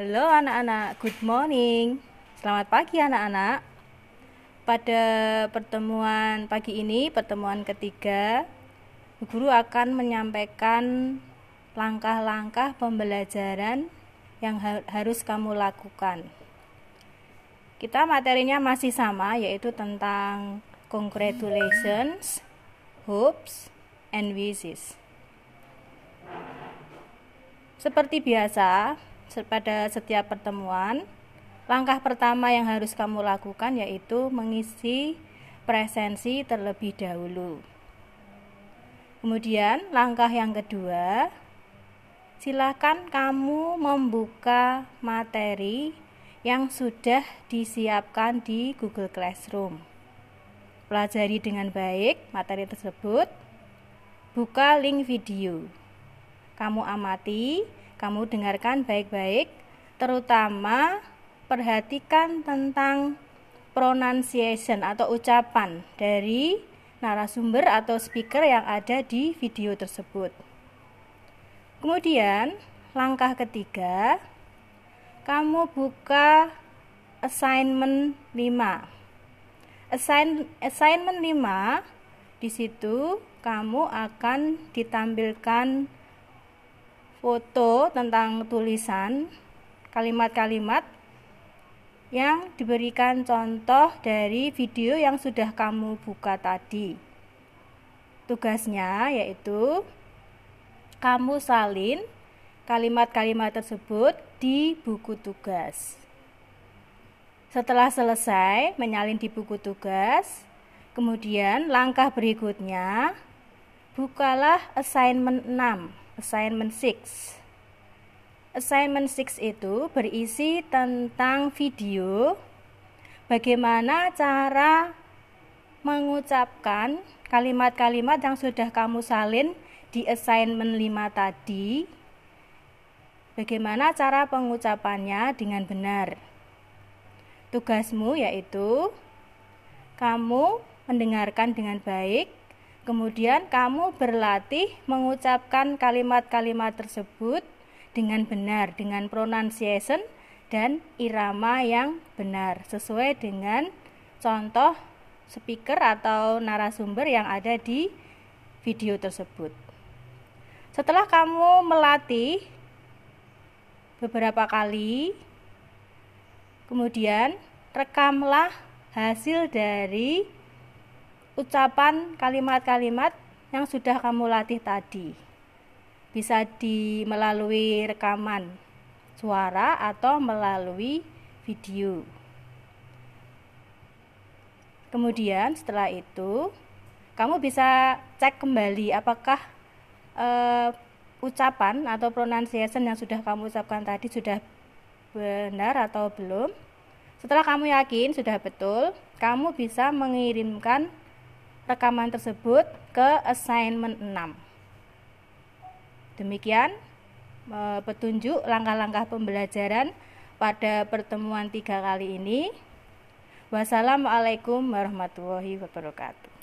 Halo anak-anak, good morning. Selamat pagi anak-anak. Pada pertemuan pagi ini, pertemuan ketiga, guru akan menyampaikan langkah-langkah pembelajaran yang ha harus kamu lakukan. Kita materinya masih sama, yaitu tentang congratulations, hopes, and wishes. Seperti biasa, pada setiap pertemuan, langkah pertama yang harus kamu lakukan yaitu mengisi presensi terlebih dahulu. Kemudian, langkah yang kedua, silakan kamu membuka materi yang sudah disiapkan di Google Classroom. Pelajari dengan baik materi tersebut. Buka link video kamu amati, kamu dengarkan baik-baik, terutama perhatikan tentang pronunciation atau ucapan dari narasumber atau speaker yang ada di video tersebut. Kemudian, langkah ketiga, kamu buka assignment 5. Assign, assignment 5 di situ kamu akan ditampilkan foto tentang tulisan kalimat-kalimat yang diberikan contoh dari video yang sudah kamu buka tadi. Tugasnya yaitu kamu salin kalimat-kalimat tersebut di buku tugas. Setelah selesai menyalin di buku tugas, kemudian langkah berikutnya bukalah assignment 6 assignment 6. Assignment 6 itu berisi tentang video bagaimana cara mengucapkan kalimat-kalimat yang sudah kamu salin di assignment 5 tadi. Bagaimana cara pengucapannya dengan benar? Tugasmu yaitu kamu mendengarkan dengan baik Kemudian kamu berlatih mengucapkan kalimat-kalimat tersebut dengan benar, dengan pronunciation dan irama yang benar sesuai dengan contoh speaker atau narasumber yang ada di video tersebut. Setelah kamu melatih beberapa kali, kemudian rekamlah hasil dari ucapan kalimat-kalimat yang sudah kamu latih tadi. Bisa di melalui rekaman suara atau melalui video. Kemudian setelah itu kamu bisa cek kembali apakah uh, ucapan atau pronunciation yang sudah kamu ucapkan tadi sudah benar atau belum. Setelah kamu yakin sudah betul, kamu bisa mengirimkan rekaman tersebut ke assignment 6. Demikian e, petunjuk langkah-langkah pembelajaran pada pertemuan tiga kali ini. Wassalamualaikum warahmatullahi wabarakatuh.